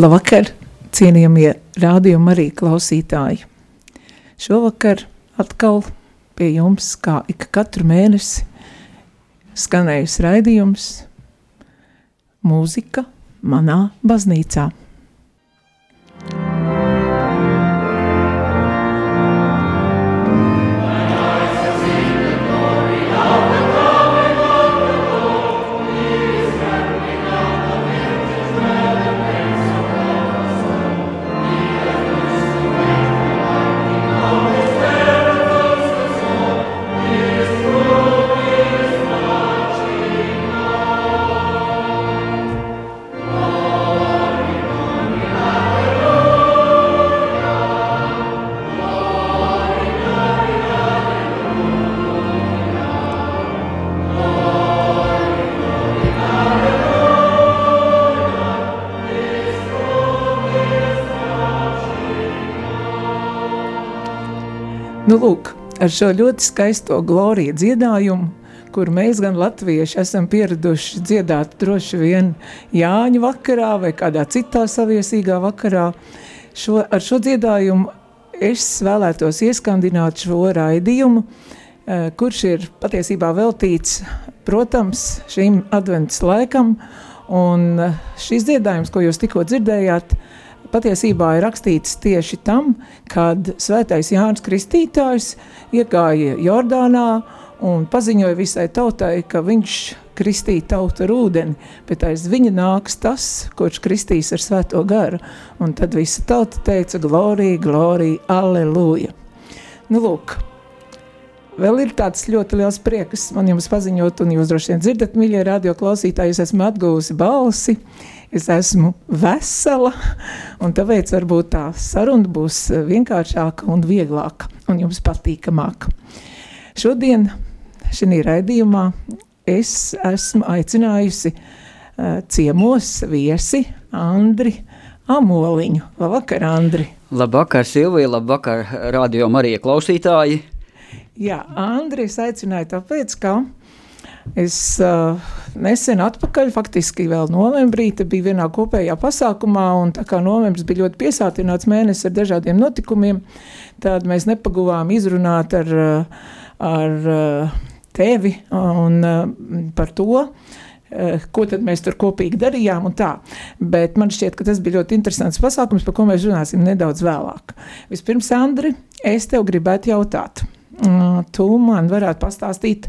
Labvakar, cienījamie rādījuma arī klausītāji. Šovakar atkal pie jums, kā ik katru mēnesi, skanējis raidījums mūzika manā baznīcā. Ar šo ļoti skaisto gloriju dziedājumu, kur mēs gan latvieši esam pieraduši dziedāt droši vien Jāņu vakarā vai kādā citā saviesīgā vakarā, šo, ar šo dziedājumu es vēlētos ieskandināt šo raidījumu, eh, kurš ir patiesībā veltīts, protams, šim advents laikam, un eh, šis dziedājums, ko jūs tikko dzirdējāt, patiesībā ir rakstīts tieši tam, kad svētais Jānis Kristītājs iegāja Jordānā un paziņoja visai tautai, ka viņš kristīja tautu ar ūdeni, bet aiz viņa nāks tas, kurš kristīs ar svēto garu. Un tad visa tauta teica glorija, glorija, alleluja. Nu lūk, vēl ir tāds ļoti liels prieks man jums paziņot, un jūs droši vien dzirdat, mīļie radio klausītāji, es esmu atgūsi balsi, es esmu vesela, un tāpēc varbūt tā saruna būs vienkāršāka un vieglāka, un jums patīkamāka. Šodien, šī raidījumā, es esmu aicinājusi uh, ciemos viesi Andri Amoliņu. Labvakar, Andri! Labvakar, Silvija, labvakar, radio Marija klausītāji! Jā, Andri, es aicināju tāpēc, ka Es uh, nesen atpakaļ, faktiski vēl novembrī, te bija vienā kopējā pasākumā, un tā kā novembris bija ļoti piesātināts mēnesis ar dažādiem notikumiem, tad mēs nepaguvām izrunāt ar, ar tevi un par to, ko tad mēs tur kopīgi darījām un tā. Bet man šķiet, ka tas bija ļoti interesants pasākums, par ko mēs runāsim nedaudz vēlāk. Vispirms, Andri, es tev gribētu jautāt, tu man varētu pastāstīt,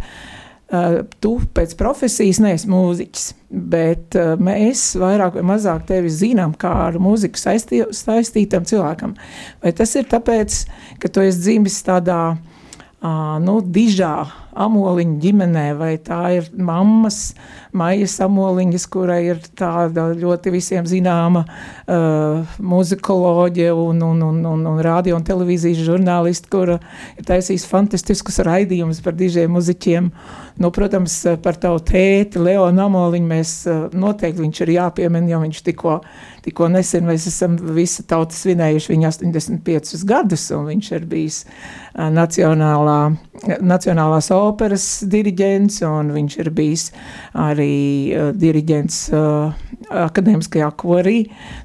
Uh, tu pēc profesijas neesi mūziķis, bet uh, mēs vairāk vai mazāk tevi zinām kā ar mūziku saistī, saistītam cilvēkam. Vai tas ir tāpēc, ka tu esi dzimis tādā uh, nu, dižā amoliņu ģimenē, vai tā ir mammas, maijas amoliņas, kurai ir tāda ļoti visiem zināma uh, muzikoloģe un, un, un, un, un radio un televīzijas žurnālisti, kura ir taisījis fantastiskus raidījumus par dižiem muziķiem. Nu, protams, par tavu tēti, Leonu Amoliņu, mēs uh, noteikti viņš ir jāpiemina, jo viņš tikko, tikko nesen mēs esam visa tauta svinējuši viņa 85 gadus, un viņš ir bijis uh, nacionālā, nacionālās operas diriģents, un viņš ir bijis arī uh, diriģents uh, akadēmiskajā korī.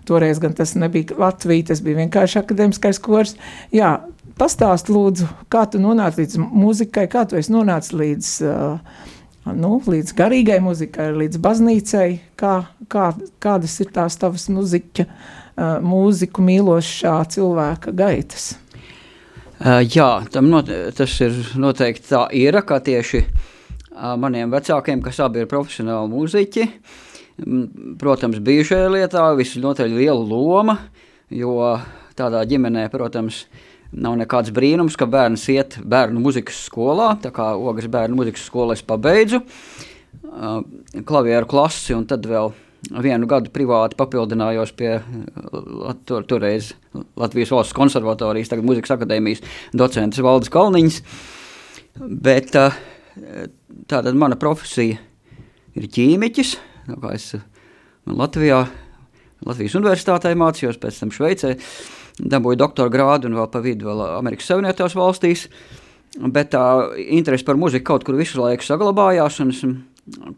Toreiz gan tas nebija Latvija, tas bija vienkārši akadēmiskais kors. Jā, pastāst lūdzu, kā tu nonāci līdz muzikai, kā tu esi nonācis līdz, uh, nu, līdz garīgai muzikai, līdz baznīcai, kā, kā, kādas ir tās tavas muziķa, uh, mūziku mīlošā cilvēka gaitas? Uh, jā, not, tas ir noteikti tā ir, kā tieši uh, maniem vecākiem, kas abi ir profesionāli mūziķi. Protams, bijušajā lietā visnotaļ liela loma, jo tādā ģimenē, protams, nav nekāds brīnums, ka bērns iet bērnu muzikas skolā, tā kā Ogas bērnu muzikas skolu es pabeidzu, uh, klavieru klasi un tad vēl vienu gadu privāti papildinājos pie tur, toreiz Latvijas valsts konservatorijas, tagad muzikas akadēmijas docentes Valdes Kalniņas. Bet tātad mana profesija ir ķīmiķis, no kā es Latvijā, Latvijas universitātē mācījos, pēc tam Šveicē, dabūju doktora grādu un vēl pa vidu vēl Amerikas Savienotās valstīs, bet tā interese par muziku kaut kur visu laiku saglabājās un esmu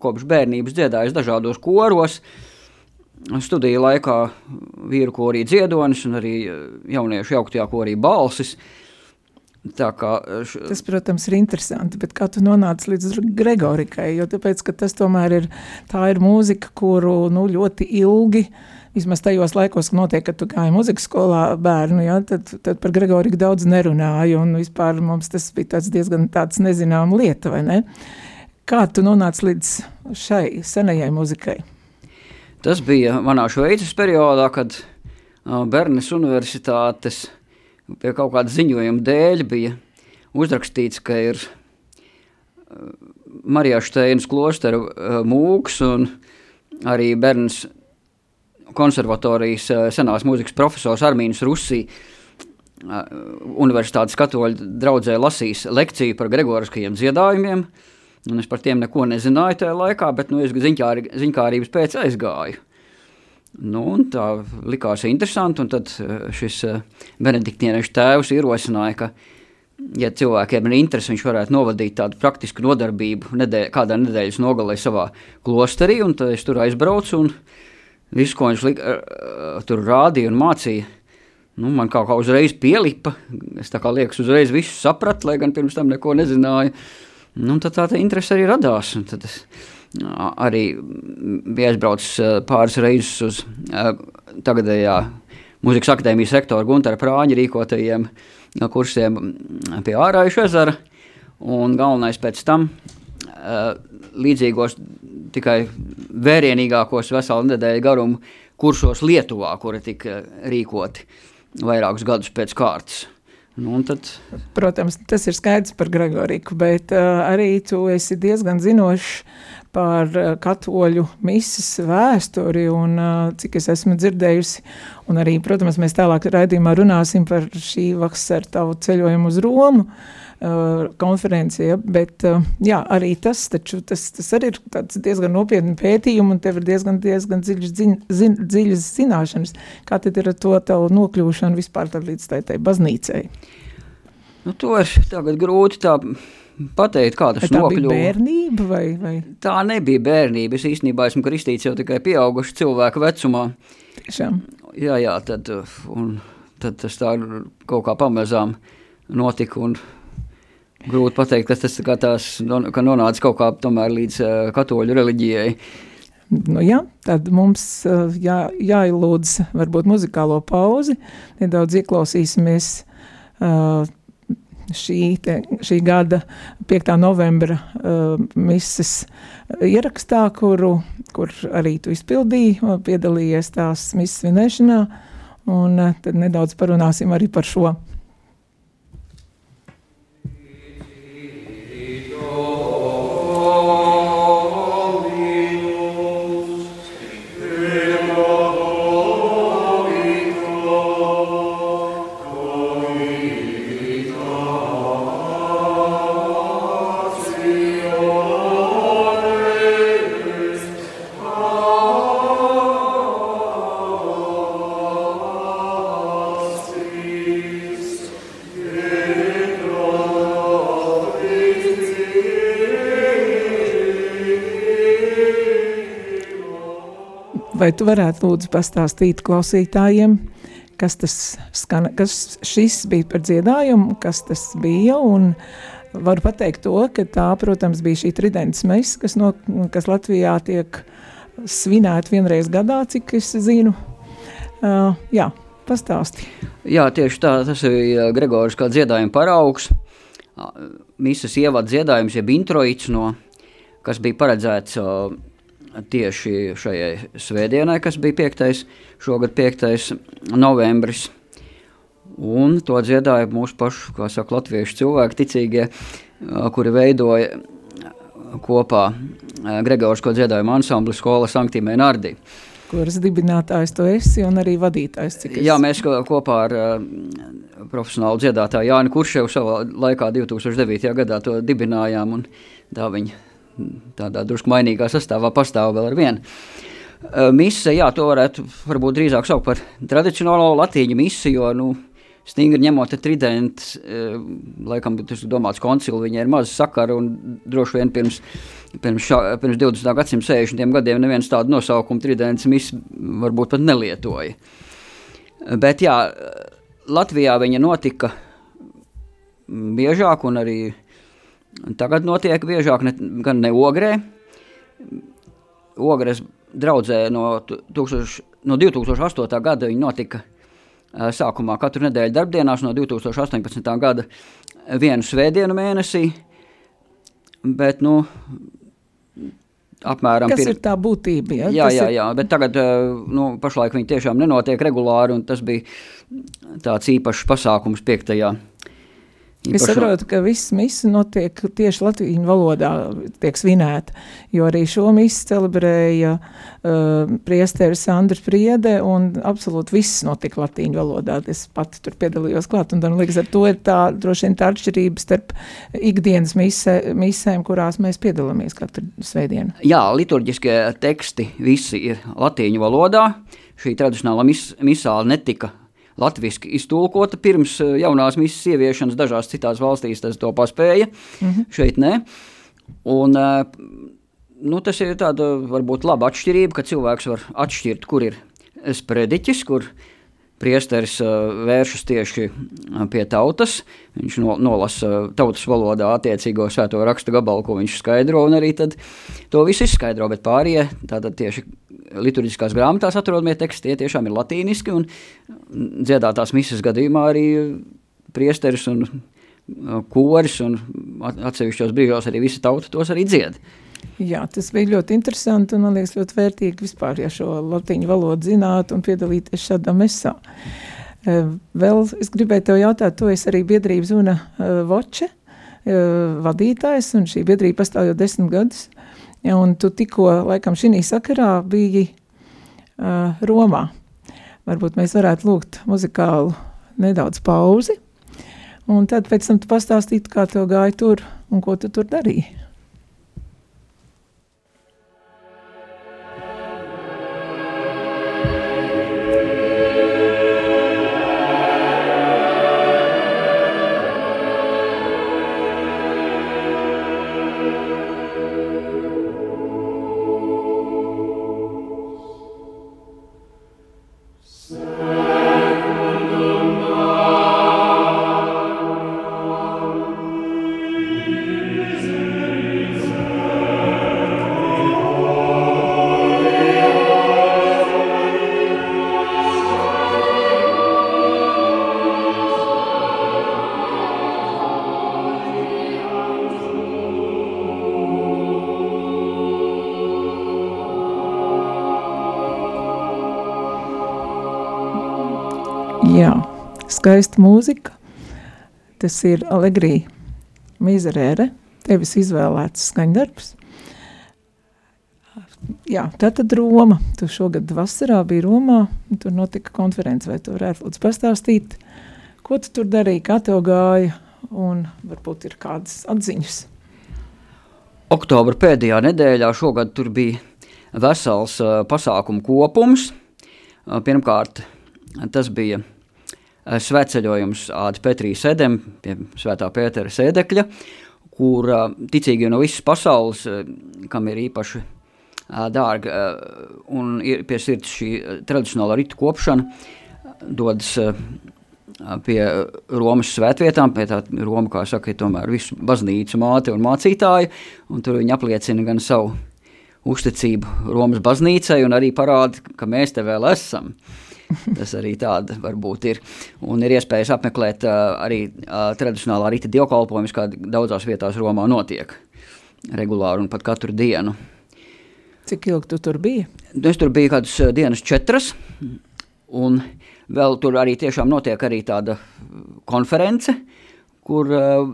kopš bērnības dziedājis dažādos koros. studiju laikā vīru korī dziedonis un arī jauniešu jauktajā korī balsis. Kā, š... Tas, protams, ir interesanti, bet kā tu nonāci līdz Gregorikai? Jo tāpēc, ka tas tomēr ir, tā ir mūzika, kuru nu, ļoti ilgi uh, vismaz tajos laikos, kad notiek, kad tu gāji muzikas skolā bērnu, ja, tad, tad par Gregoriku daudz nerunāju, un vispār mums tas bija tāds diezgan tāds nezināma lieta, vai ne? Kā tu nonāci līdz šai senajai muzikai? Tas bija manā šveicis periodā, kad uh, Bernes universitātes pie kaut kāda ziņojuma dēļ bija uzrakstīts, ka ir uh, Marijā Šteinas klostera uh, mūks un arī Bernes konservatorijas senās mūzikas profesors Armīns Rusī universitātes katoļu draudzē lasījis lekciju par gregoriskajiem dziedājumiem, un es par tiem neko nezināju tajā laikā, bet nu, es ziņkāri, ziņkārības pēc aizgāju. Nu, tā likās interesanti, un tad eh, šis benediktīniešu tēvs ierosināja, ka, ja cilvēkiem ir interesi, viņš varētu novadīt tādu praktisku nodarbību nedēļ, kādā nedēļas nogalē savā klosterī, un tad es tur aizbraucu, un Visu, ko viņš lika, tur rādīja un mācīja, nu, man kaut kā uzreiz pielipa. Es tā kā liekas, uzreiz visu sapratu, lai gan pirms tam neko nezināju. Nu, tad tā tā interese arī radās. Tad es arī biju aizbraucis pāris reizes uz tagadējā Mūzikas akadēmijas rektora Guntara Prāņa rīkotajiem kursiem pie Ārājuša ezera. Un galvenais pēc tam līdzīgos tikai vērienīgākos veselu nedēļu garumu kursos Lietuvā, kuri tika rīkoti vairākus gadus pēc kārtas. Nu, tad... Protams, tas ir skaidrs par Gregoriku, bet uh, arī tu esi diezgan zinošs par uh, katoļu misijas vēsturi un uh, cik es esmu dzirdējusi. Un arī, protams, mēs tālāk raidījumā runāsim par šī vakar tavu ceļojumu uz Romu. Uh, Uh, konferencija, bet uh, jā, arī tas, taču, tas, tas arī ir diezgan nopietni pētījumi un tev ir diezgan, diezgan dziļas, zin, zin, dziļas zināšanas. Kā tad ir ar to tavu nokļūšanu vispār līdz tai, tai baznīcai? Nu, to ir tagad grūti tā pateikt, kā tas nokļuva. Tā bija bērnība vai, vai? Tā nebija bērnība. Es īstenībā esmu kristīts jau tikai pieauguši cilvēku vecumā. Tiešām? Jā, jā, tad, un, tad tas tā kaut kā pamazām notika un Grūti pateikt, kas tas tās, ka nonāca kaut kā tomēr līdz uh, katoļu reliģijai. Nu, jā, tad mums uh, jā, jāielūdz varbūt muzikālo pauzi, nedaudz ieklausīsimies uh, šī, te, šī gada 5. novembra uh, mises ierakstā, kuru, kur arī tu izpildīji, piedalījies tās mises svinēšanā, un uh, tad nedaudz parunāsim arī par šo. Tu varētu lūdzu pastāstīt klausītājiem, kas tas skan, kas šis bija par dziedājumu, kas tas bija, un varu pateikt to, ka tā, protams, bija šī tridents mēs, kas, no, kas Latvijā tiek svinēta vienreiz gadā, cik es zinu. Uh, jā, pastāsti. Jā, tieši tā, tas ir Gregoris kā dziedājuma paraugs. Misas ievada dziedājums, jeb introits no, kas bija paredzēts uh, tieši šajai svētdienai, kas bija 5. šogad 5. novembris. Un to dziedāja mūsu pašu, kā saka, latviešu cilvēki, ticīgie, kuri veidoja kopā Gregorisko dziedājumu ansambli skola Sanktīmē Nardī. Kuras dibinātājs tu esi un arī vadītājs? Jā, mēs kopā ar uh, profesionālu dziedātāju Jāni Kurševu savā laikā 2009. gadā to dibinājām un tā viņa tādā drusku mainīgā sastāvā pastāv vēl ar vienu. Mise, jā, to varētu varbūt drīzāk saukt par tradicionālo latīņu misi, jo, nu, stingri ņemot tridents, laikam tas domāts koncilu, viņai ir maz sakara un droši vien pirms, pirms, šā, pirms 20. gadsimta 60 gadiem neviens tādu nosaukumu tridents mis varbūt pat nelietoja. Bet jā, Latvijā viņa notika biežāk un arī tagad notiek biežāk, ne, gan ne ogrē. Ogres draudzē no, tūkstoš, no 2008. gada viņa notika sākumā katru nedēļu darbdienās no 2018. gada vienu svētdienu mēnesī, bet, nu, apmēram... Kas pir... ir tā būtība? Ja? Jā, jā, jā, bet tagad, nu, pašlaik viņi tiešām nenotiek regulāri, un tas bija tāds īpašs pasākums 5. Es saprotu, ka viss misija notiek tieši latviešu valodā, tiek svinēta. Jo arī šo misiju celebrēja uh, priesteris Andris Priede, un absolūti viss notika latviešu valodā. Es pati tur piedalījos klāt, un līdz ar to ir tā droši vien tā atšķirība starp ikdienas misē, misēm, kurās mēs piedalāmies katru svētdienu. Jā, liturģiskie teksti visi ir latviešu valodā. Šī tradicionālā mis, misāla netika latviešu iztulkota pirms eh, jaunās misijas ieviešanas. Dažās citās valstīs tas to paspēja, mm -hmm. šeit nē. Un, eh, nu, tas ir tāda varbūt laba atšķirība, ka cilvēks var atšķirt, kur ir sprediķis, kur priesteris uh, vēršas tieši pie tautas. Viņš no, nolasa tautas valodā attiecīgo svēto rakstu gabalu, ko viņš skaidro, un arī to visu izskaidro. Bet pārējie tātad tieši liturģiskās grāmatās atrodamie teksti, tie tiešām ir latīniski, un dziedātās misijas gadījumā arī priesteris un uh, koris un atsevišķos brīžos arī visa tauta tos arī dzied. Jā, tas bija ļoti interesanti un man liekas ļoti vērtīgi vispār, ja šo latīņu valodu zināt un piedalīties šādā mesā. Uh, vēl es gribēju tev jautāt, tu esi arī biedrības Zuna Voče vadītājs, un šī biedrība pastāv jau desmit gadus. Un tu tikko, laikam, šī sakarā biji uh, Romā. Varbūt mēs varētu lūgt muzikālu nedaudz pauzi, un tad pēc tam tu pastāstītu, kā tev gāja tur un ko tu tur darīji. Skaista mūzika. Tas ir Allegri Mizerēre, tevis izvēlēts skaņdarbs. Jā, tā tad Roma. Tu šogad vasarā biji Romā, tur notika konference, vai tu varētu lūdzu pastāstīt, ko tu tur darīji, kā tev gāja, un varbūt ir kādas atziņas. Oktobra pēdējā nedēļā šogad tur bija vesels uh, pasākumu kopums. Uh, pirmkārt, tas bija Eh, svētceļojums ādi Petrī Sēdem pie Svētā Pētera sēdekļa, kur eh, ticīgi no visas pasaules, eh, kam ir īpaši dārga un ir pie sirds šī tradicionālā ritu kopšana, dodas pie Romas svētvietām, pie tā Roma, kā saka, ir tomēr visu baznīcu māte un mācītāja, un tur viņi apliecina gan savu uzticību Romas baznīcai un arī parāda, ka mēs te vēl esam. Uh, Tas arī tāda varbūt ir. Un ir iespējas apmeklēt uh, arī uh, tradicionālā rīta dievkalpojumus, kā daudzās vietās Romā notiek regulāri un pat katru dienu. Cik ilgi tu tur biji? Es tur biju kādas dienas četras, un vēl tur arī tiešām notiek arī tāda konference, kur uh,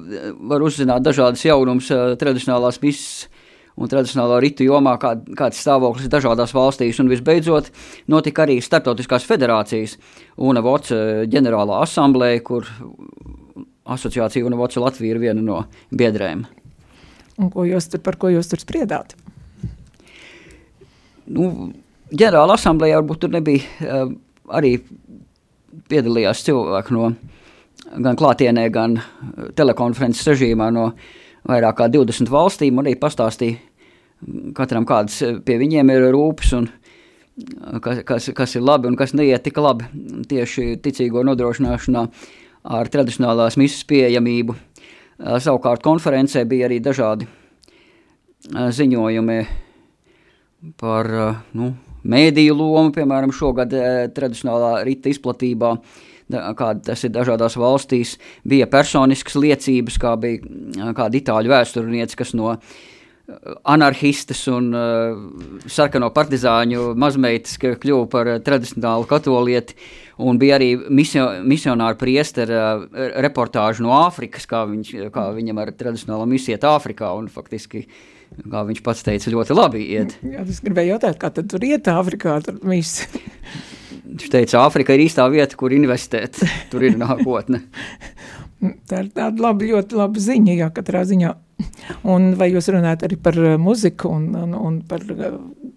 var uzzināt dažādas jaunumus uh, tradicionālās misijas un tradicionālo ritu jomā, kā, kāds stāvoklis dažādās valstīs. Un visbeidzot, notika arī Startautiskās federācijas UNAVOC eh, ģenerālā asamblēja, kur asociācija UNAVOC Latvija ir viena no biedrēm. Un ko jūs tur, par ko jūs tur spriedāt? Nu, ģenerāla asamblējā varbūt tur nebija uh, arī piedalījās cilvēki no gan klātienē, gan telekonferences režīmā no vairāk kā 20 valstīm, arī pastāstīja katram kādas pie viņiem ir rūpes un kas, kas, kas ir labi un kas neiet tik labi tieši ticīgo nodrošināšanā ar tradicionālās misijas pieejamību. Savukārt konferencē bija arī dažādi ziņojumi par nu, mēdīju lomu, piemēram, šogad tradicionālā rita izplatībā, kāda tas ir dažādās valstīs, bija personiskas liecības, kā bija kāda itāļu vēsturniece, kas no anarchistes un uh, sarkano partizāņu mazmeitas kļuva par tradicionālu katolieti, un bija arī misio, misionāru priesteru uh, reportāžu no Āfrikas, kā, viņš, kā viņam ar tradicionālo misiju iet Āfrikā, un faktiski uh, kā viņš pats teica, ļoti labi iet. Jā, es gribēju jautāt, kā tad tur iet Āfrikā, tur viss. Viņš teica, Āfrika ir īstā vieta, kur investēt, tur ir nākotne. Tā ir tāda laba, ļoti laba ziņa, jā, katrā ziņā. Un vai jūs runājat arī par uh, muziku un, un, un par uh,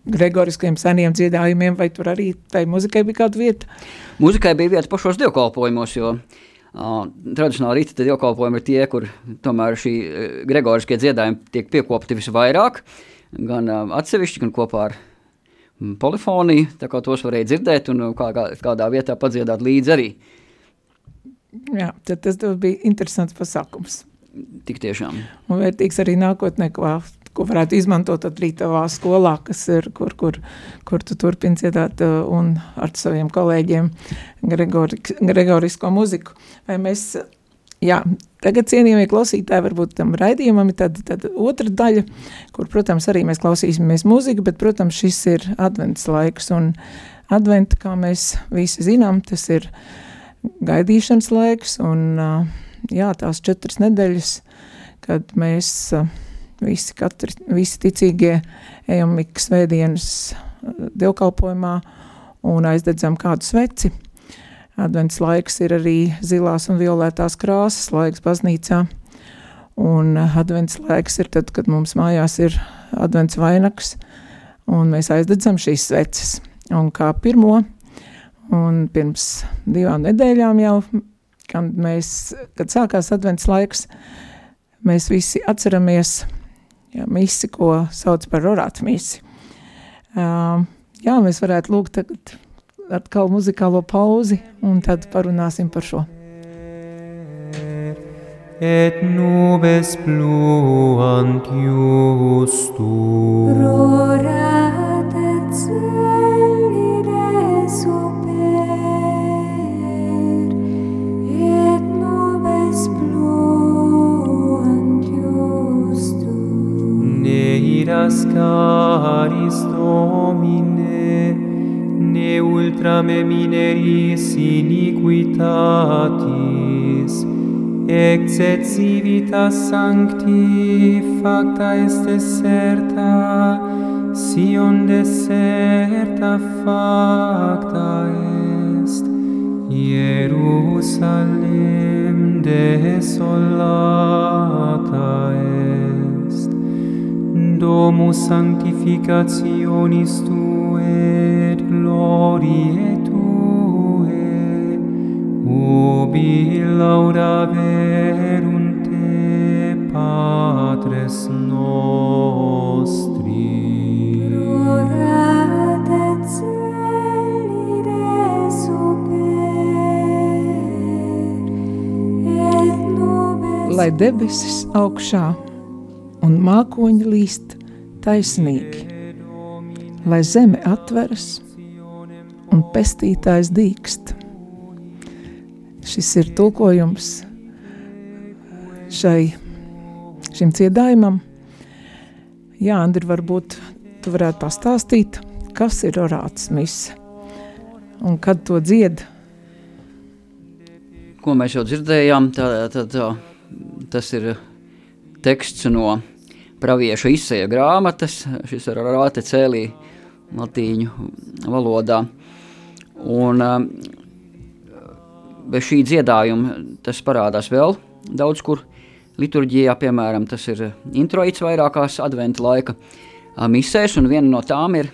gregoriskiem seniem dziedājumiem, vai tur arī tai muzikai bija kāda vieta? Muzikai bija vieta pašos dievkalpojumos, jo uh, Uh, tradicionāli rīta dievkalpojumi ir tie, kur tomēr šī gregoriskie dziedājumi tiek piekopti visvairāk, gan uh, atsevišķi, gan kopā ar polifoniju, tā kā tos varēja dzirdēt un kā, kā, kādā vietā padziedāt līdzi arī. Jā, tad tas bija interesants pasākums. Tik tiešām. Un vērtīgs arī nākotnē, ko ko varētu izmantot arī tavā skolā, kas ir, kur, kur, kur tu turpini dziedāt uh, un ar saviem kolēģiem Gregori, gregorisko muziku. Vai mēs, jā, tagad cienījamie klausītāji, varbūt tam raidījumam ir tad, tad otra daļa, kur, protams, arī mēs klausīsimies muziku, bet, protams, šis ir advents laiks, un adventa, kā mēs visi zinām, tas ir gaidīšanas laiks, un uh, jā, tās četras nedēļas, kad mēs uh, visi, katri, visi ticīgie ejam ik svētdienas eh, dievkalpojumā un aizdedzam kādu sveci. Advents laiks ir arī zilās un violētās krāsas laiks baznīcā, un advents laiks ir tad, kad mums mājās ir advents vainags, un mēs aizdedzam šīs sveces. Un kā pirmo, un pirms divām nedēļām jau, kad mēs, kad sākās advents laiks, mēs visi atceramies jā, misi, ko sauc par orātu misi. Uh, jā, mēs varētu lūgt tagad atkal muzikālo pauzi, un tad parunāsim par šo. Et nubes pluant justu. Rorat et Cascaris Domine, ne ultra me mineris iniquitatis, exet civitas sancti facta est deserta, Sion deserta facta est, Jerusalem desolata est. Domus sanctificationis tu et gloriae tue, ubi laudaverum te patres nostri. Orate celide super, et nubes... Lai debesis augšā un mākoņi līst taisnīgi, lai zeme atveras un pestītājs dīkst. Šis ir tulkojums šai, šim dziedājumam. Jā, Andri, varbūt tu varētu pastāstīt, kas ir orāts mise un kad to dzied? Ko mēs jau dzirdējām, tā, tā, tā, tas ir teksts no pravieša izsēja grāmatas, šis ir rāte cēlī latīņu valodā. Un um, bez šī dziedājuma tas parādās vēl daudz kur liturģijā, piemēram, tas ir introits vairākās adventa laika misēs, un viena no tām ir,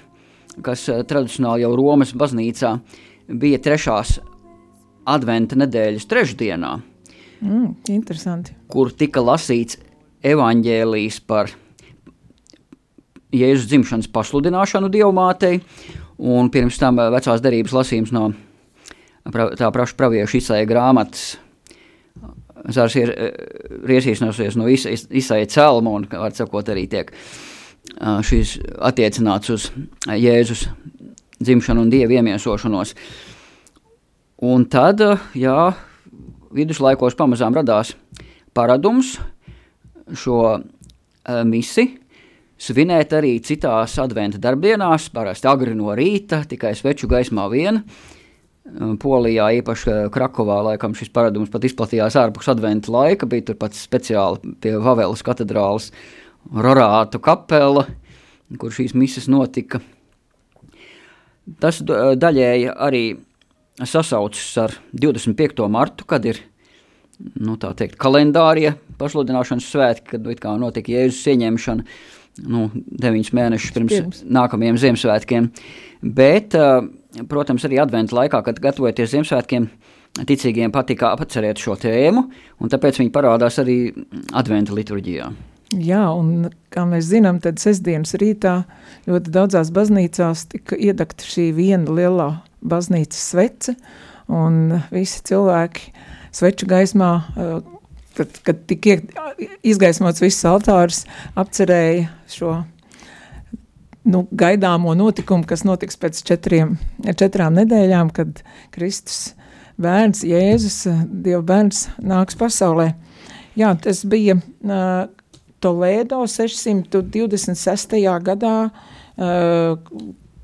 kas uh, tradicionāli jau Romas baznīcā bija trešās adventa nedēļas trešdienā, Mm, interesanti. Kur tika lasīts evaņģēlijs par Jēzus dzimšanas pasludināšanu dievmātei, un pirms tam vecās derības lasījums no tā praša praviešu izsāja grāmatas. Zārs ir riesīšanosies no izsāja celma, un, var sakot, arī tiek šīs attiecināts uz Jēzus dzimšanu un dievu iemiesošanos. Un tad, jā, viduslaikos pamazām radās paradums šo uh, misi svinēt arī citās adventa darbdienās, parasti agri no rīta, tikai sveču gaismā vien. Polijā, īpaši Krakovā, laikam šis paradums pat izplatījās ārpus adventa laika, bija turpat speciāli pie Vavelas katedrāles Rorātu kapela, kur šīs mises notika. Tas daļēji arī sasaucas ar 25. martu, kad ir nu, teikt, kalendārie pasludināšanas svētki, kad notika Jēzus ieņemšana nu, 9 mēnešus pirms, pirms nākamajiem Ziemassvētkiem. Bet, protams, arī adventa laikā, kad gatavoties Ziemassvētkiem, ticīgiem patika atcerēt šo tēmu, un tāpēc viņi parādās arī adventa liturģijā. Jā, un kā mēs zinām, tad sestdienas rītā ļoti daudzās baznīcās tika iedegta šī viena lielā baznīcas svece, un visi cilvēki sveču gaismā kad, kad tika izgaismots viss altārs, apcerēja šo nu, gaidāmo notikumu, kas notiks pēc četriem, četrām nedēļām, kad Kristus bērns, Jēzus, Dieva bērns nāks pasaulē. Jā, tas bija uh, Toledo 626. gadā uh,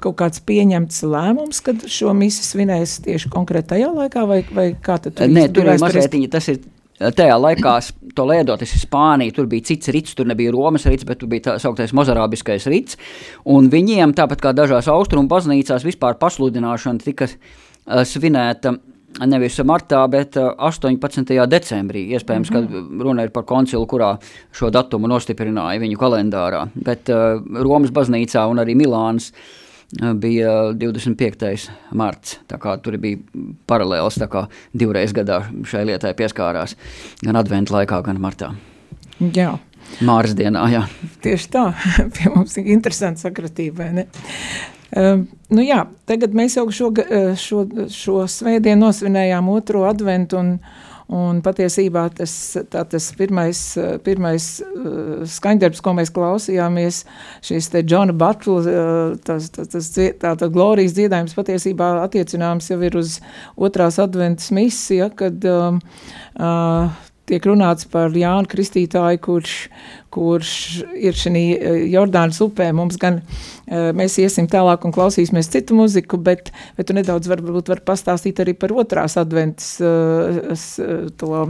kaut kāds pieņemts lēmums, kad šo misi svinēs tieši konkrētajā laikā, vai, vai kā tad tur Nē, tur ir mazliet, tas ir Tajā laikā Toledo, tas ir Spānija, tur bija cits rits, tur nebija Romas rits, bet tur bija tā sauktais mozarābiskais rits, un viņiem, tāpat kā dažās austrumu baznīcās, vispār pasludināšana tika uh, svinēta nevis martā, bet 18. decembrī. Iespējams, mm -hmm. ka runa ir par koncilu, kurā šo datumu nostiprināja viņu kalendārā. Bet uh, Romas baznīcā un arī Milānas uh, bija 25. marts. Tur bija paralēls, kā divreiz gadā šai lietai pieskārās gan adventu laikā, gan martā. Jā. Māras dienā, jā. Tieši tā, pie mums ir interesanti sakratība, vai ne? Uh, nu jā, tagad mēs jau šo, šo, šo svētdienu nosvinējām otro adventu un, uh, Un patiesībā tas, tā, tas pirmais, pirmais uh, skaņdarbs, ko mēs klausījāmies, šis te Džona Batla, uh, tas, tas, tas tā, tā glorijas dziedājums patiesībā attiecināms jau ir uz otrās adventas misiju, ja, kad um, uh, tiek runāts par Jānu Kristītāju, kurš, kurš ir šī eh, Jordānas upē. Mums gan eh, mēs iesim tālāk un klausīsimies citu muziku, bet, bet tu nedaudz varbūt var pastāstīt arī par otrās adventas eh, to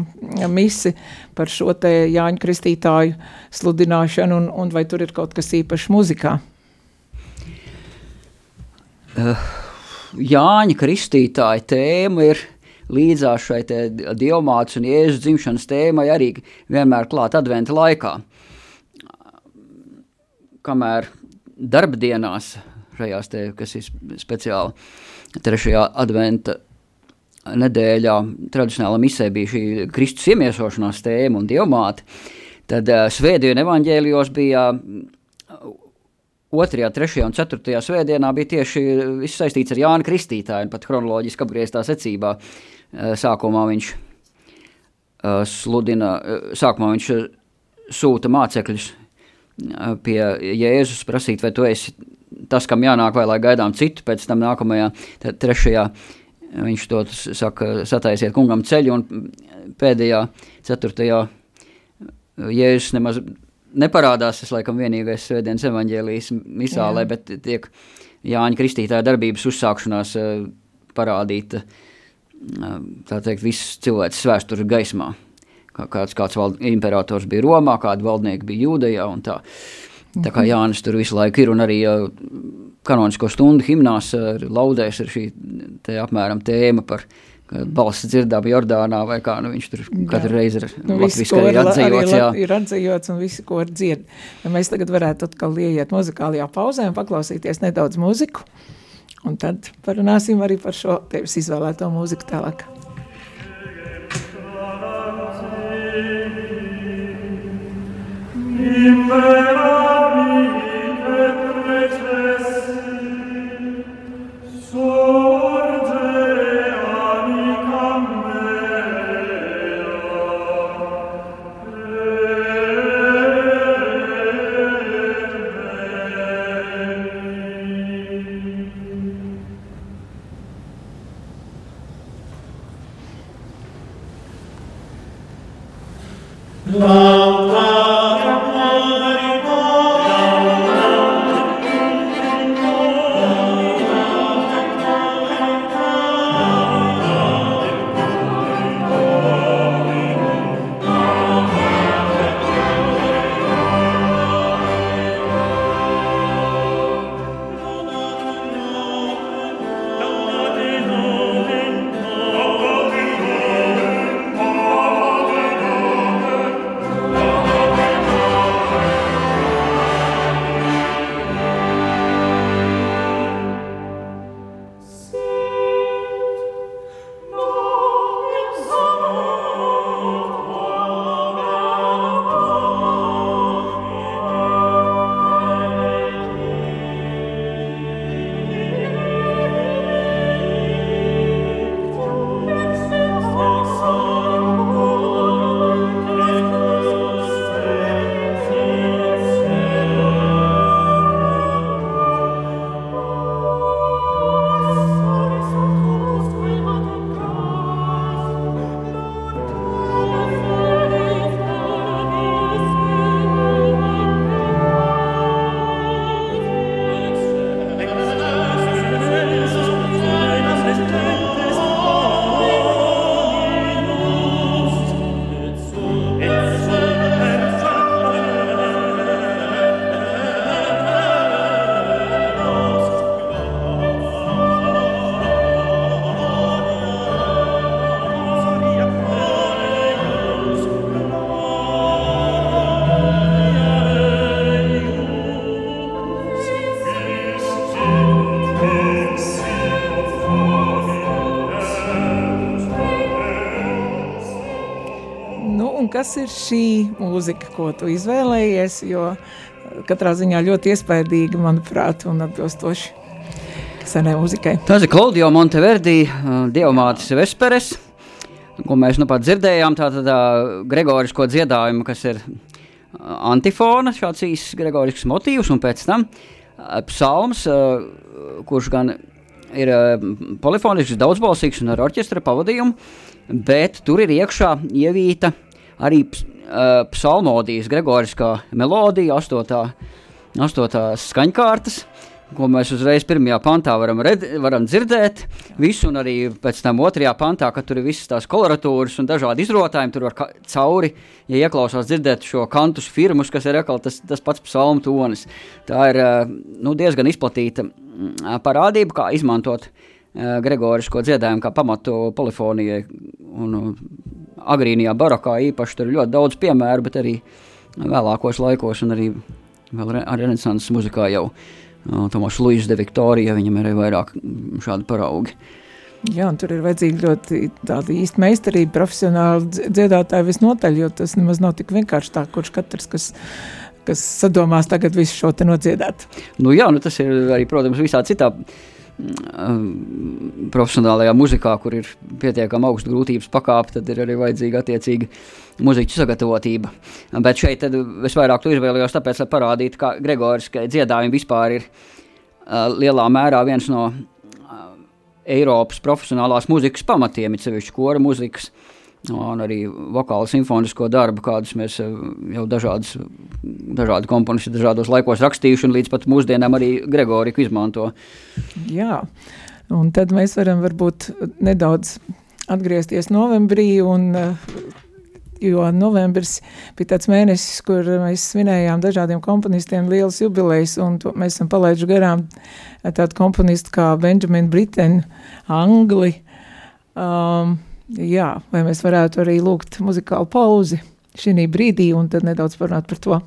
misi, par šo te Jāņu Kristītāju sludināšanu un, un vai tur ir kaut kas īpašs muzikā? Uh, Jāņa Kristītāja tēma ir līdzās šai dievmātes un jēzus dzimšanas tēmai arī vienmēr klāt adventa laikā. Kamēr darbdienās šajās te, kas ir speciāli trešajā adventa nedēļā tradicionāla misē bija šī Kristus iemiesošanās tēma un dievmāte, tad uh, svētdienu evaņģēlijos bija uh, otrajā, trešajā un ceturtajā svētdienā bija tieši viss saistīts ar Jānu Kristītāju un pat chronoloģiski apgrieztā secībā. Uh, Eh, sākumā viņš eh, sludina, eh, sākumā viņš sūta mācekļus pie Jēzus prasīt, vai tu esi tas, kam jānāk, vai lai gaidām citu, pēc tam nākamajā, trešajā, viņš to saka, sataisiet kungam ceļu, un pēdējā, ceturtajā, Jēzus nemaz neparādās, tas laikam vienīgais svētdienas evaņģēlijas misālē, Jā. bet tiek Jāņa Kristītāja darbības uzsākšanās parādīta uh, tā teikt, viss cilvēks vēstures gaismā. Kā, kāds, kāds vald, imperators bija Romā, kādi valdnieki bija Jūdejā un tā. Tā kā mhm. Jānis tur visu laiku ir un arī kanonisko stundu himnās laudēs ir šī te apmēram tēma par balss dzirdām Jordānā vai kā, nu viņš tur katru reizi ir nu, latviski arī atzējots, jā. Ir atzējots un visi, ko var dzied. Ja mēs tagad varētu atkal ieiet muzikālajā pauzē un paklausīties nedaudz muziku. Un tad parunāsim arī par šo tevis izvēlēto mūziku tālāk. Imera kas ir šī mūzika, ko tu izvēlējies, jo katrā ziņā ļoti iespaidīga, manuprāt, un atbilstoši senai mūzikai. Tas ir Claudio Monteverdi, uh, Dievmātes Vesperes, ko mēs nu pat dzirdējām, tātad uh, gregorisko dziedājumu, kas ir antifona, šāds īsts gregorisks motīvs, un pēc tam psalms, kurš gan ir polifonisks, daudzbalsīgs un ar orķestra pavadījumu, bet tur ir iekšā ievīta arī uh, psalmodijas, gregoriskā melodija, astotā, astotās skaņkārtas, ko mēs uzreiz pirmajā pantā varam, red, varam dzirdēt, visu, un arī pēc tam otrajā pantā, kad tur ir visas tās koloratūras un dažādi izrotājumi, tur var cauri, ja ieklausās dzirdēt šo kantus firmus, kas ir atkal tas, tas pats psalmu tonis. Tā ir nu, diezgan izplatīta parādība, kā izmantot gregorisko dziedājumu kā pamatu polifonijai un agrīnijā barokā īpaši tur ir ļoti daudz piemēru, bet arī vēlākos laikos un arī re, renesanses muzikā jau uh, Tomas Luis de Victorija, viņam ir arī vairāk šādi paraugi. Jā, un tur ir vajadzīga ļoti tāda īsta meistarība, profesionāli dziedātāji visnotaļ, jo tas nemaz nav tik vienkārši tā, kurš katrs, kas, kas sadomās tagad visu šo te nodziedāt. Nu jā, nu tas ir arī, protams, visā citā uh, profesionālajā muzikā, kur ir pietiekami augsta grūtības pakāpe, tad ir arī vajadzīga attiecīga muziķu sagatavotība. Bet šeit es vairāk to izvēlējos tāpēc, lai parādītu, ka Gregoris dziedājumi vispār ir uh, lielā mērā viens no uh, Eiropas profesionālās muzikas pamatiem, it sevišķi kora muzikas. Uh, un arī vokālu simfonisko darbu, kādus mēs eh, jau dažādas, dažādi komponisti dažādos laikos rakstījuši, un līdz pat mūsdienām arī Gregoriku izmanto. Jā, un tad mēs varam varbūt nedaudz atgriezties novembrī, un, eh, jo novembris bija tāds mēnesis, kur mēs svinējām dažādiem komponistiem lielas jubilejas, un to, mēs esam palaiduši garām tādu komponistu kā Benjamin Britten, Angli, um, jā, vai mēs varētu arī lūgt muzikālu pauzi šī brīdī un tad nedaudz parunāt par to.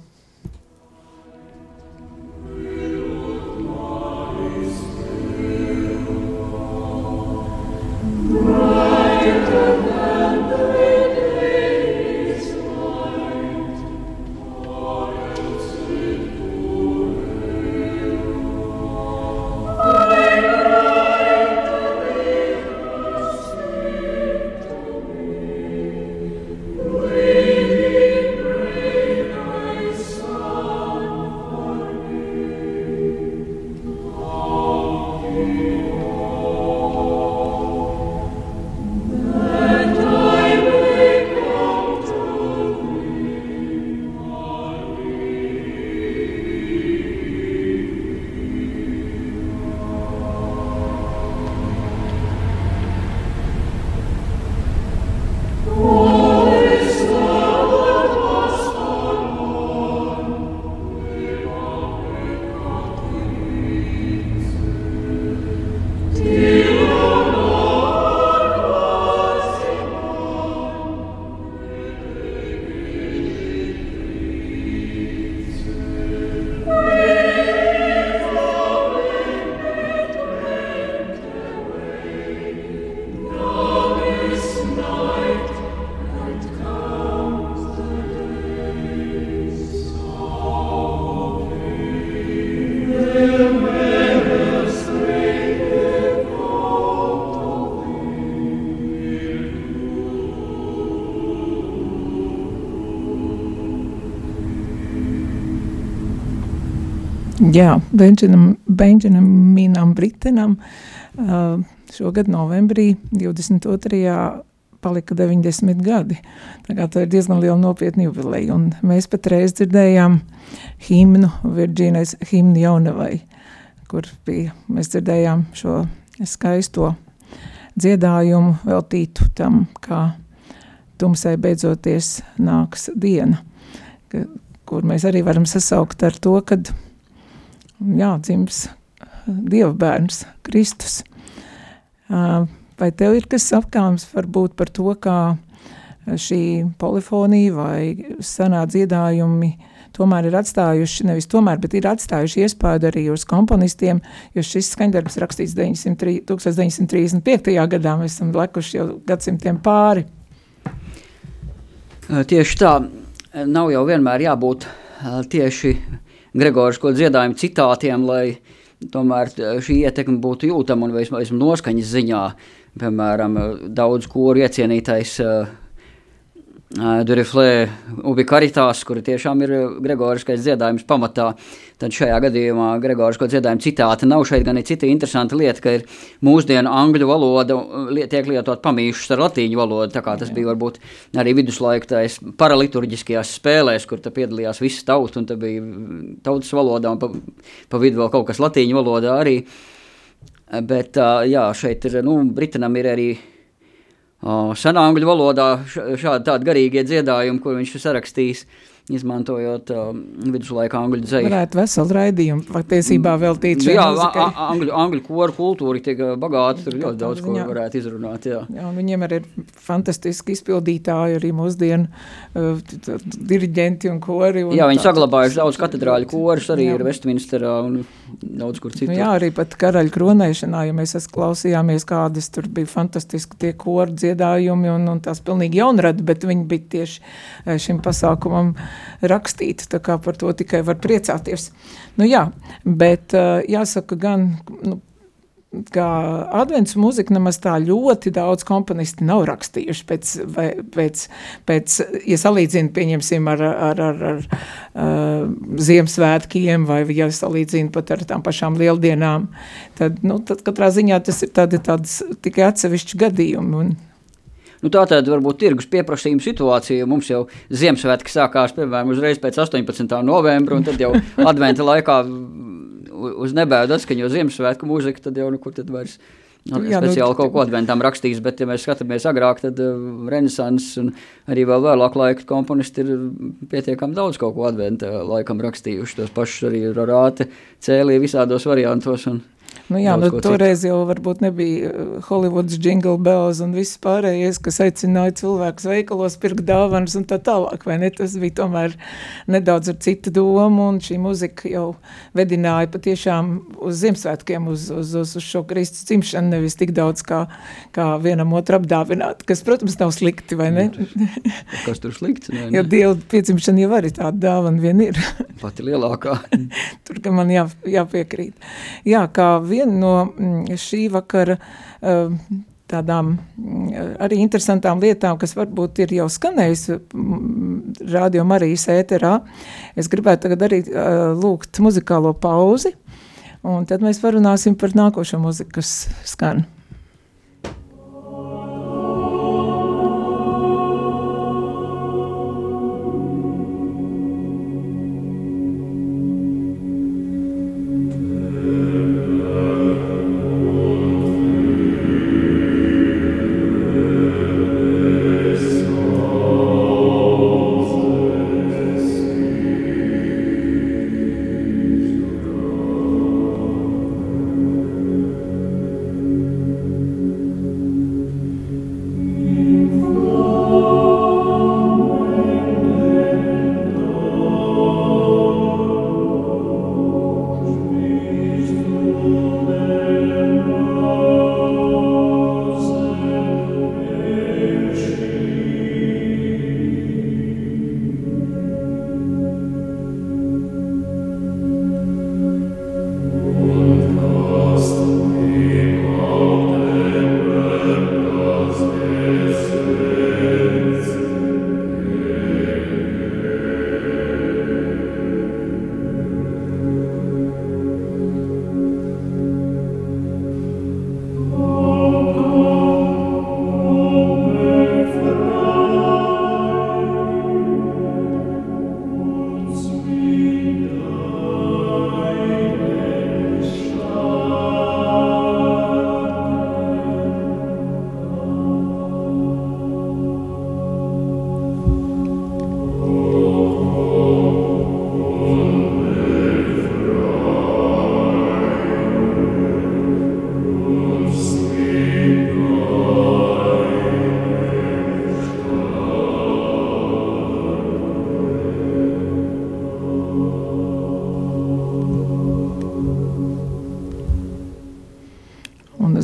Jā, Benžinam, Benjaminam Britenam uh, šogad novembrī 22. palika 90 gadi. Tā tā ir diezgan liela nopietna jubileja, un mēs pat reiz dzirdējām himnu Virģīnais himnu jaunavai, kur bija, mēs dzirdējām šo skaisto dziedājumu veltītu tam, kā tumsai beidzoties nāks diena, ka, kur mēs arī varam sasaukt ar to, kad jā, dzims Dieva bērns, Kristus. Vai tev ir kas apkāms varbūt par to, kā šī polifonija vai senā dziedājumi tomēr ir atstājuši, nevis tomēr, bet ir atstājuši iespēju arī uz komponistiem, jo šis skaņdarbs rakstīts 903, 1935. gadā, mēs esam lekuši jau gadsimtiem pāri. Tieši tā, nav jau vienmēr jābūt tieši Gregorisko dziedājumu citātiem, lai tomēr šī ietekme būtu jūtama un vismaz noskaņas ziņā. Piemēram, daudz kuru iecienītais uh, Duriflē ubikaritās, kuri tiešām ir gregoriskais dziedājums pamatā, tad šajā gadījumā gregorisko dziedājumu citāta nav. Šeit gan ir cita interesanta lieta, ka ir mūsdienu angļu valoda tiek lietot pamīšus ar latīņu valodu, tā kā tas Jā. bija varbūt arī viduslaiktājs paraliturģiskajās spēlēs, kur ta piedalījās visas tauta, un ta bija tautas valodā, un pa, pa vidu vēl kaut kas latīņu valodā arī, bet jā, šeit ir, nu, Britanam ir arī senā angļu valodā šādi tādi garīgie dziedājumi, ko viņš ir sarakstījis izmantojot uh, viduslaika angļu dzēju. Varētu veselu raidījumu patiesībā veltīt šai jā, muzikai. Jā, angļu, angļu koru kultūra tiek bagāta, tur ļoti daudz ko varētu izrunāt, jā. Jā, un viņiem arī ir fantastiski izpildītāji, arī mūsdienu uh, diriģenti un kori. Un jā, viņi saglabājuši daudz katedrāļu korus arī jā. ir Westminsterā un daudz kur citur. Nu, jā, arī pat karaļu kronēšanā, ja mēs klausījāmies kādas, tur bija fantastiski tie koru dziedājumi un, un tās pilnīgi jaunradi, bet viņi bija tieši šim pasākumam rakstīt, tā kā par to tikai var priecāties. Nu jā, bet jāsaka gan, nu, kā adventu mūzika nemaz tā ļoti daudz komponisti nav rakstījuši pēc, vai, pēc, pēc ja salīdzina, pieņemsim, ar, ar, ar, ar uh, Ziemassvētkiem vai ja salīdzina pat ar tām pašām lieldienām, tad, nu, tad katrā ziņā tas ir tādi, tāds tikai atsevišķi gadījumi un Nu, tā tad varbūt tirgus pieprasījuma situācija. Mums jau Ziemassvētki sākās piemēram uzreiz pēc 18. novembra, un tad jau adventa laikā uz nebēdu atskaņo Ziemassvētku mūziku, tad jau nu, kur tad vairs. Nu, Jā, nu, speciāli nu, kaut ko adventam rakstījis, bet, ja mēs skatāmies agrāk, tad uh, renesans un arī vēl vēlāk laika komponisti ir pietiekami daudz kaut ko adventa laikam rakstījuši. Tos pašus arī rāte cēlīja visādos variantos. Un, Nu, jā, nu, toreiz citu. jau varbūt nebija uh, Hollywoods jingle bells un viss pārējais, kas aicināja cilvēkus veikalos pirkt dāvanas un tā tālāk, vai ne? Tas bija tomēr nedaudz ar citu domu un šī muzika jau vedināja patiešām uz Ziemassvētkiem, uz, uz, uz, uz šo Kristus cimšanu, nevis tik daudz kā, kā vienam otru apdāvināt, kas, protams, nav slikti, vai ne? kas tur slikts? Ne, ne? Jo Dieva piedzimšana jau arī tāda dāvana vien ir. Pati lielākā. tur, ka man jā, jāpiekrīt. Jā, kā viena no mm, šī vakara um, tādām mm, arī interesantām lietām, kas varbūt ir jau skanējusi mm, radio Marijas ēterā. Es gribētu tagad arī uh, lūgt muzikālo pauzi, un tad mēs parunāsim par nākošo muziku, kas skan.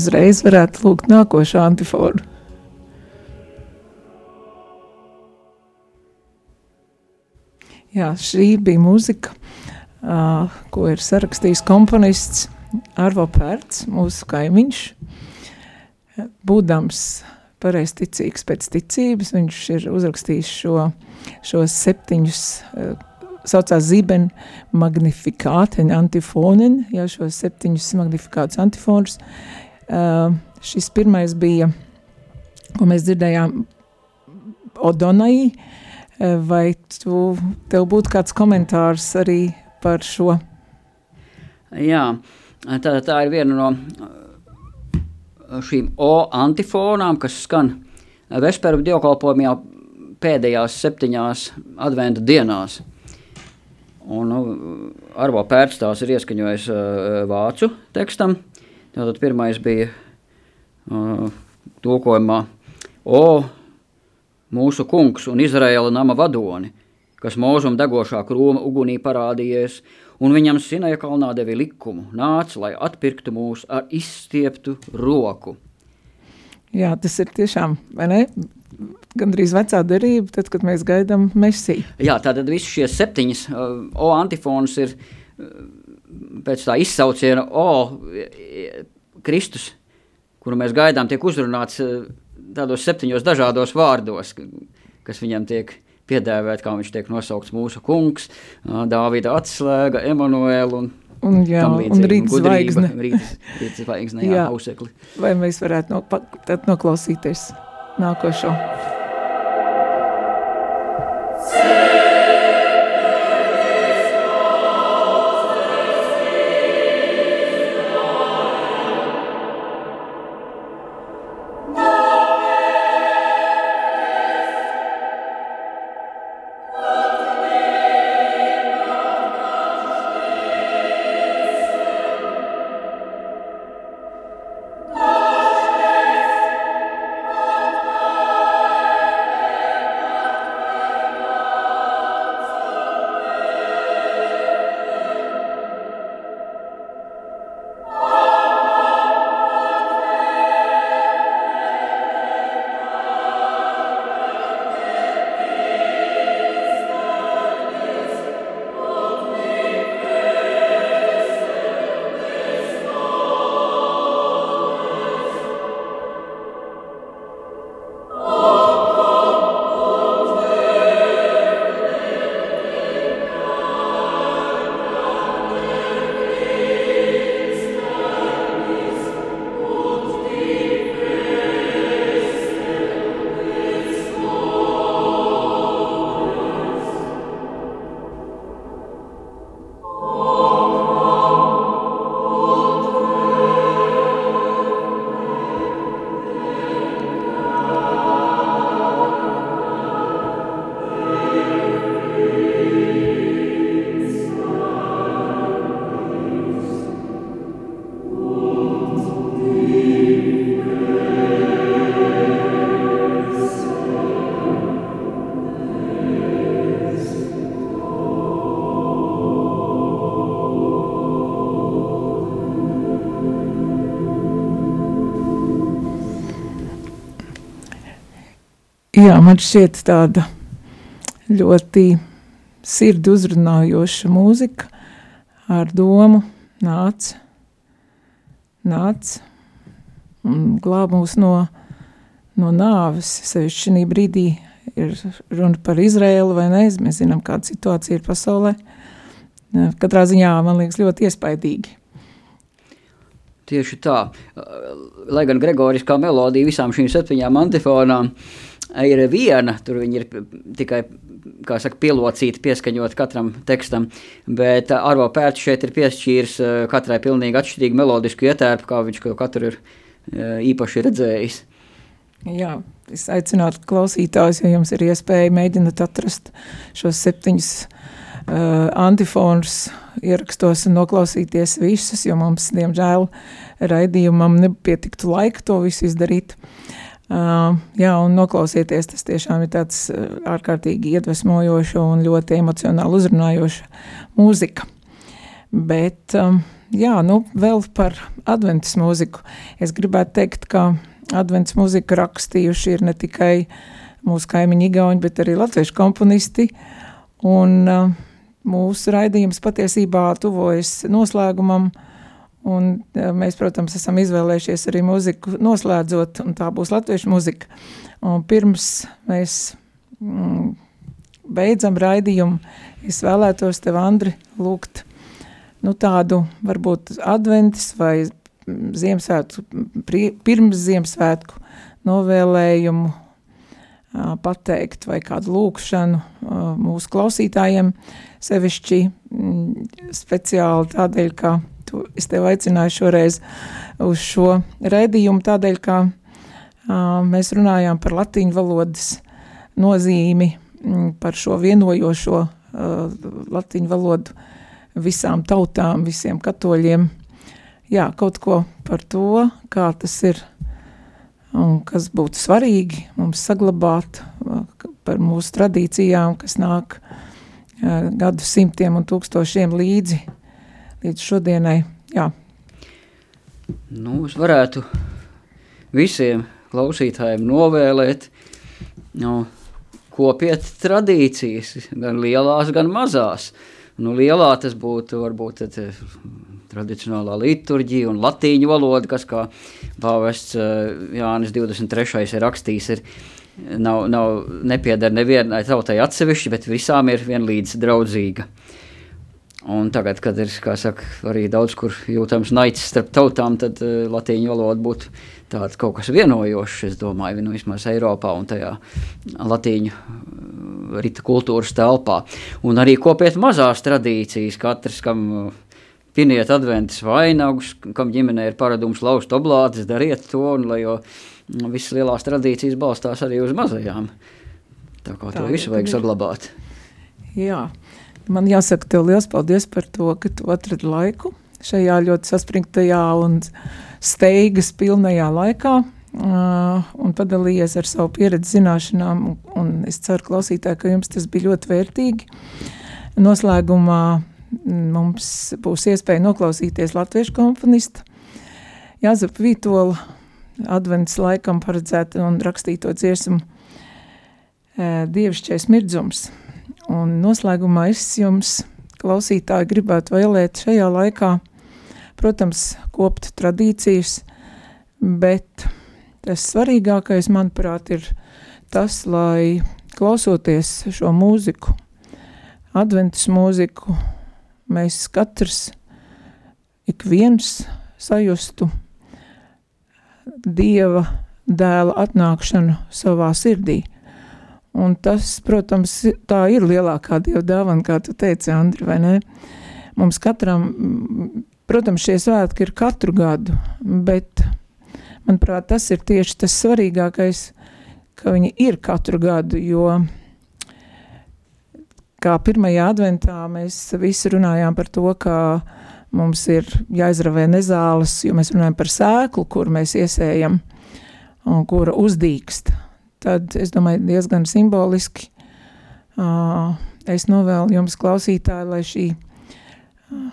Uzreiz varētu lūgt nākošo antifonu. Jā, šī bija mūzika, uh, ko ir sarakstījis komponists Arvo Pērts, mūsu kaimiņš. Būdams pareizticīgs pēc ticības, viņš ir uzrakstījis šo, šos septiņus, uh, saucās Ziben magnifikāten antifonen, jā, šos septiņus magnifikātus antifonus. Uh, šis pirmais bija, ko mēs dzirdējām, Odonai, Vai tu, tev būtu kāds komentārs arī par šo? Jā, tā, tā ir viena no šīm O antifonām, kas skan Vesperu dievkalpojumā pēdējās septiņās adventa dienās. Un, nu, Arvo Pērts tās ir ieskaņojis uh, vācu tekstam. Tātad pirmais bija uh, tulkojumā O mūsu kungs un Izraēla nama vadoni, kas mūžam degošā krūma ugunī parādījies, un viņam Sinaja kalnā devi likumu, nāc, lai atpirktu mūs ar izstieptu roku. Jā, tas ir tiešām, vai ne? Gandrīz vecā derība, tad, kad mēs gaidām mesiju. Jā, tātad visi šie septiņas uh, O antifons ir uh, pēc tā izsauciena O Kristus, kuru mēs gaidām, tiek uzrunāts uh, tādos septiņos dažādos vārdos, kas viņam tiek piedēvēt, kā viņš tiek nosaukts mūsu kungs, Dāvida atslēga, Emanuēlu un Un, jā, un rīt zvaigzne. Rīt, rīt zvaigzne, jā, jā. ausekli. Vai mēs varētu no, tad noklausīties nākošo? Jā, man šķiet tāda ļoti sirdi uzrunājoša mūzika ar domu nāc, nāc un glāb mūs no, no nāves. Sevišķi šī brīdī ir runa par Izrēlu vai ne, mēs zinām, kāda situācija ir pasaulē. Katrā ziņā man liekas ļoti iespaidīgi. Tieši tā, lai gan Gregoriskā melodija visām šīm septiņām antifonām uh, ir viena, tur viņi ir tikai saka, pielocīti, pieskaņot katram tekstam, bet uh, Arvo Pērts šeit ir piešķīris uh, katrai pilnīgi atšķirīgu melodisku ietērpu, kā viņš katru ir uh, īpaši redzējis. Jā, es aicinātu klausītājus, ja jums ir iespēja mēģināt atrast šos septiņus uh, antifonus ierakstos un noklausīties visus, jo mums, diemžēl, raidījumam nepietiktu laika to visu izdarīt. Uh, jā, un noklausieties, tas tiešām ir tāds ārkārtīgi iedvesmojoša un ļoti emocionāli uzrunājoša mūzika. Bet jā, nu, vēl par adventas mūziku. Es gribētu teikt, ka adventas mūziku rakstījuši ir ne tikai mūsu kaimiņi igauņi, bet arī latviešu komponisti, un mūsu raidījums patiesībā tuvojas noslēgumam, un uh, mēs, protams, esam izvēlējušies arī mūziku noslēdzot, un tā būs latviešu muzika. Un pirms mēs mm, beidzam raidījumu, es vēlētos tev, Andri, lūgt nu, tādu varbūt adventis vai Ziemassvētku, pirms Ziemassvētku novēlējumu pateikt vai kādu lūkšanu mūsu klausītājiem, sevišķi speciāli tādēļ, ka tu, es tev aicināju šoreiz uz šo redījumu tādēļ, ka mēs runājām par latīņu valodas nozīmi, par šo vienojošo latīņu valodu visām tautām, visiem katoļiem. Jā, kaut ko par to, kā tas ir un kas būtu svarīgi mums saglabāt par mūsu tradīcijām, kas nāk gadu simtiem un tūkstošiem līdzi, līdz šodienai. Jā. Nu, es varētu visiem klausītājiem novēlēt, nu, kopiet tradīcijas, gan lielās, gan mazās. Nu, lielā tas būtu varbūt tad, eh, tradicionālā liturģija un latīņu valoda, kas kā pāvests eh, Jānis 23. ir rakstījis, ir, nav, nav nepiedara nevienai tautai atsevišķi, bet visām ir vienlīdz draudzīga. Un tagad, kad ir saka, arī daudz kur jūtams naids starp tautām, tad uh, latīņu valoda būtu tāds kaut kas vienojošs, es domāju, nu, vismaz Eiropā un tajā latīņu rita kultūras telpā. Un arī kopiet mazās tradīcijas, katrs, kam piniet adventas vainagus, kam ģimenē ir paradums laust oblādes, dariet to, un lai jo visas lielās tradīcijas balstās arī uz mazajām. Tā kā Tā, to visu vajag saglabāt. Jā, man jāsaka tev liels paldies par to, ka tu atradi laiku šajā ļoti saspringtajā un steigas pilnajā laikā Uh, un padalījies ar savu pieredzi, zināšanām. Un, un es ceru, klausītāji, ka jums tas bija ļoti vērtīgi. Noslēgumā mums būs iespēja noklausīties latviešu komponista Jāzepa Vītola advents laikam paredzēta un rakstīto dziesmu Dievišķais mirdzums. Un noslēgumā es jums, klausītāji, gribētu vēlēt šajā laikā, protams, kopt tradīcijas, bet Tas svarīgākais, manuprāt, ir tas, lai klausoties šo mūziku, adventus mūziku, mēs katrs, ik viens sajustu Dieva dēla atnākšanu savā sirdī. Un tas, protams, tā ir lielākā Dieva dāvana, kā tu teici, Andri, vai ne? Mums katram, protams, šie svētki ir katru gadu, bet Manuprāt, tas ir tieši tas svarīgākais, ka viņi ir katru gadu, jo kā pirmajā adventā mēs visi runājām par to, ka mums ir jāizravē nezāles, jo mēs runājam par sēklu, kur mēs iesējam un kura uzdīkst. Tad, es domāju, diezgan simboliski uh, es novēlu jums klausītāji, lai šī uh,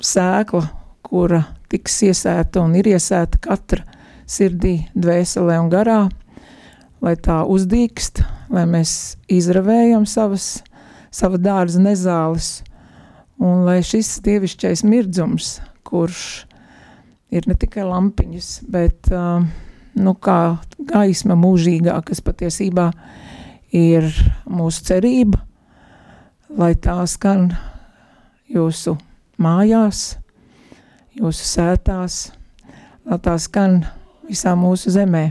sēkla, kura tiks iesēta un ir iesēta katra sirdī, dvēselē un garā, lai tā uzdīkst, lai mēs izravējam savas, sava dārza nezāles, un lai šis dievišķais mirdzums, kurš ir ne tikai lampiņas, bet uh, nu, kā gaisma mūžīgā, kas patiesībā ir mūsu cerība, lai tā skan jūsu mājās, jūsu sētās, lai tā skan visā mūsu zemē.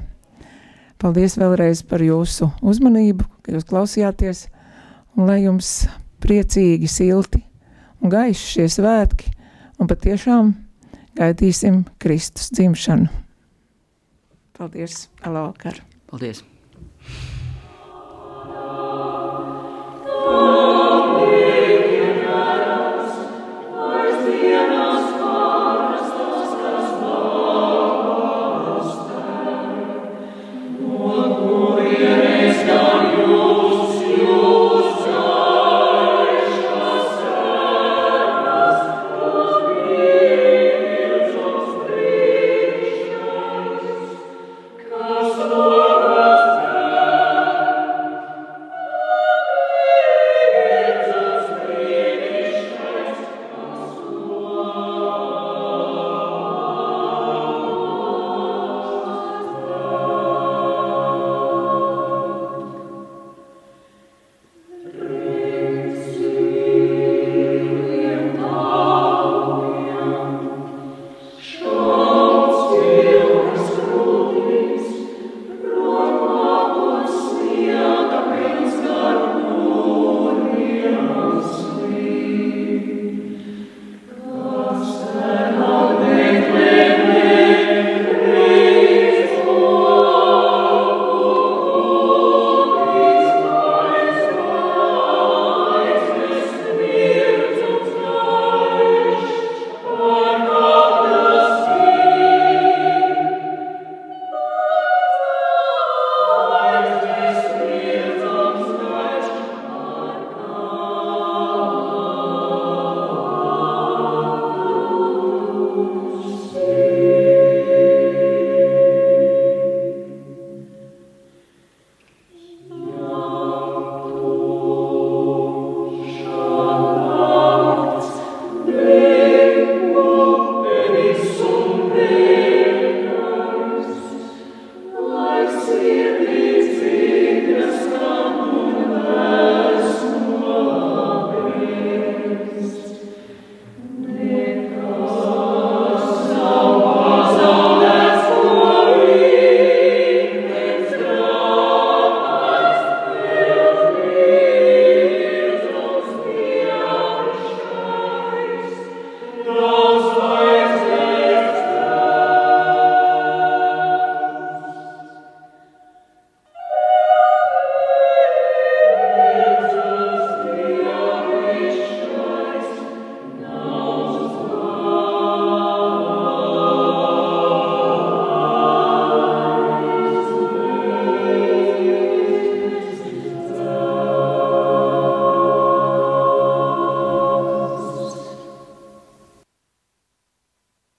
Paldies vēlreiz par jūsu uzmanību, ka jūs klausījāties, un lai jums priecīgi, silti un gaiši šie svētki, un patiešām gaidīsim Kristus dzimšanu. Paldies, Alokar! Paldies!